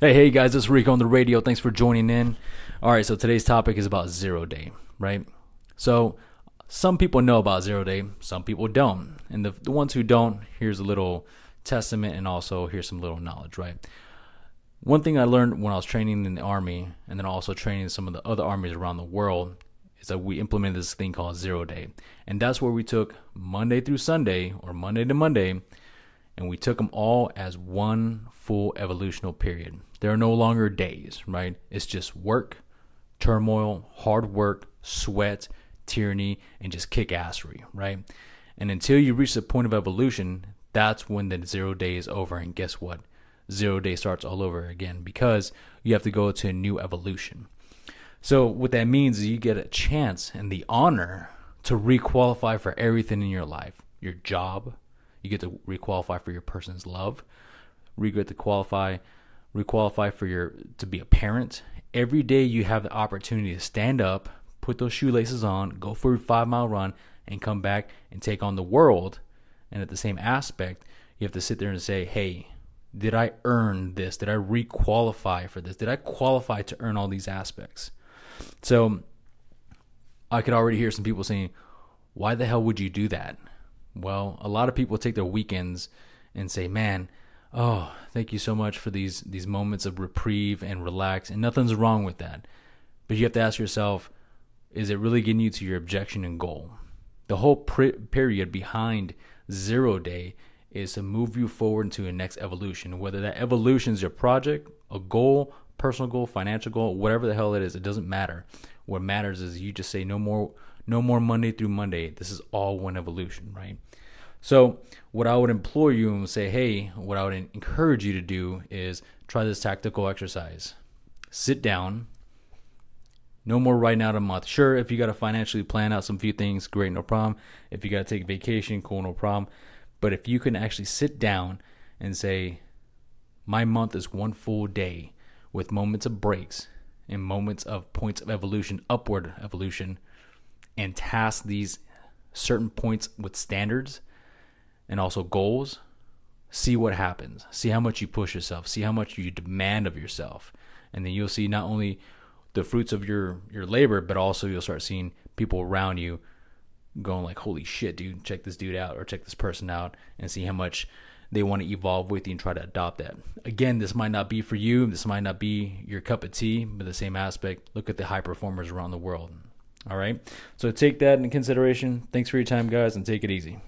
Hey, hey guys, it's Rico on the radio. Thanks for joining in. All right, so today's topic is about zero day, right? So some people know about zero day, some people don't. And the, the ones who don't, here's a little testament and also here's some little knowledge, right? One thing I learned when I was training in the army and then also training some of the other armies around the world is that we implemented this thing called zero day. And that's where we took Monday through Sunday or Monday to Monday and we took them all as one full evolutional period. There are no longer days, right? It's just work, turmoil, hard work, sweat, tyranny, and just kick assery, right? And until you reach the point of evolution, that's when the zero day is over. And guess what? Zero day starts all over again because you have to go to a new evolution. So, what that means is you get a chance and the honor to requalify for everything in your life your job, you get to requalify for your person's love. You get to qualify, requalify for your to be a parent. Every day you have the opportunity to stand up, put those shoelaces on, go for a five mile run, and come back and take on the world. And at the same aspect, you have to sit there and say, "Hey, did I earn this? Did I requalify for this? Did I qualify to earn all these aspects?" So I could already hear some people saying, "Why the hell would you do that?" Well, a lot of people take their weekends and say, "Man, oh, thank you so much for these these moments of reprieve and relax." And nothing's wrong with that. But you have to ask yourself, is it really getting you to your objection and goal? The whole period behind 0 day is to move you forward into a next evolution. Whether that evolution is your project, a goal, personal goal, financial goal, whatever the hell it is, it doesn't matter. What matters is you just say no more no more Monday through Monday. This is all one evolution, right? So, what I would implore you and say, hey, what I would encourage you to do is try this tactical exercise. Sit down. No more writing out a month. Sure, if you got to financially plan out some few things, great, no problem. If you got to take vacation, cool, no problem. But if you can actually sit down and say, my month is one full day with moments of breaks and moments of points of evolution, upward evolution, and task these certain points with standards and also goals, see what happens. See how much you push yourself. See how much you demand of yourself. And then you'll see not only the fruits of your your labor, but also you'll start seeing people around you going like, "Holy shit, dude! Check this dude out, or check this person out," and see how much they want to evolve with you and try to adopt that. Again, this might not be for you. This might not be your cup of tea, but the same aspect. Look at the high performers around the world. All right. So take that into consideration. Thanks for your time, guys, and take it easy.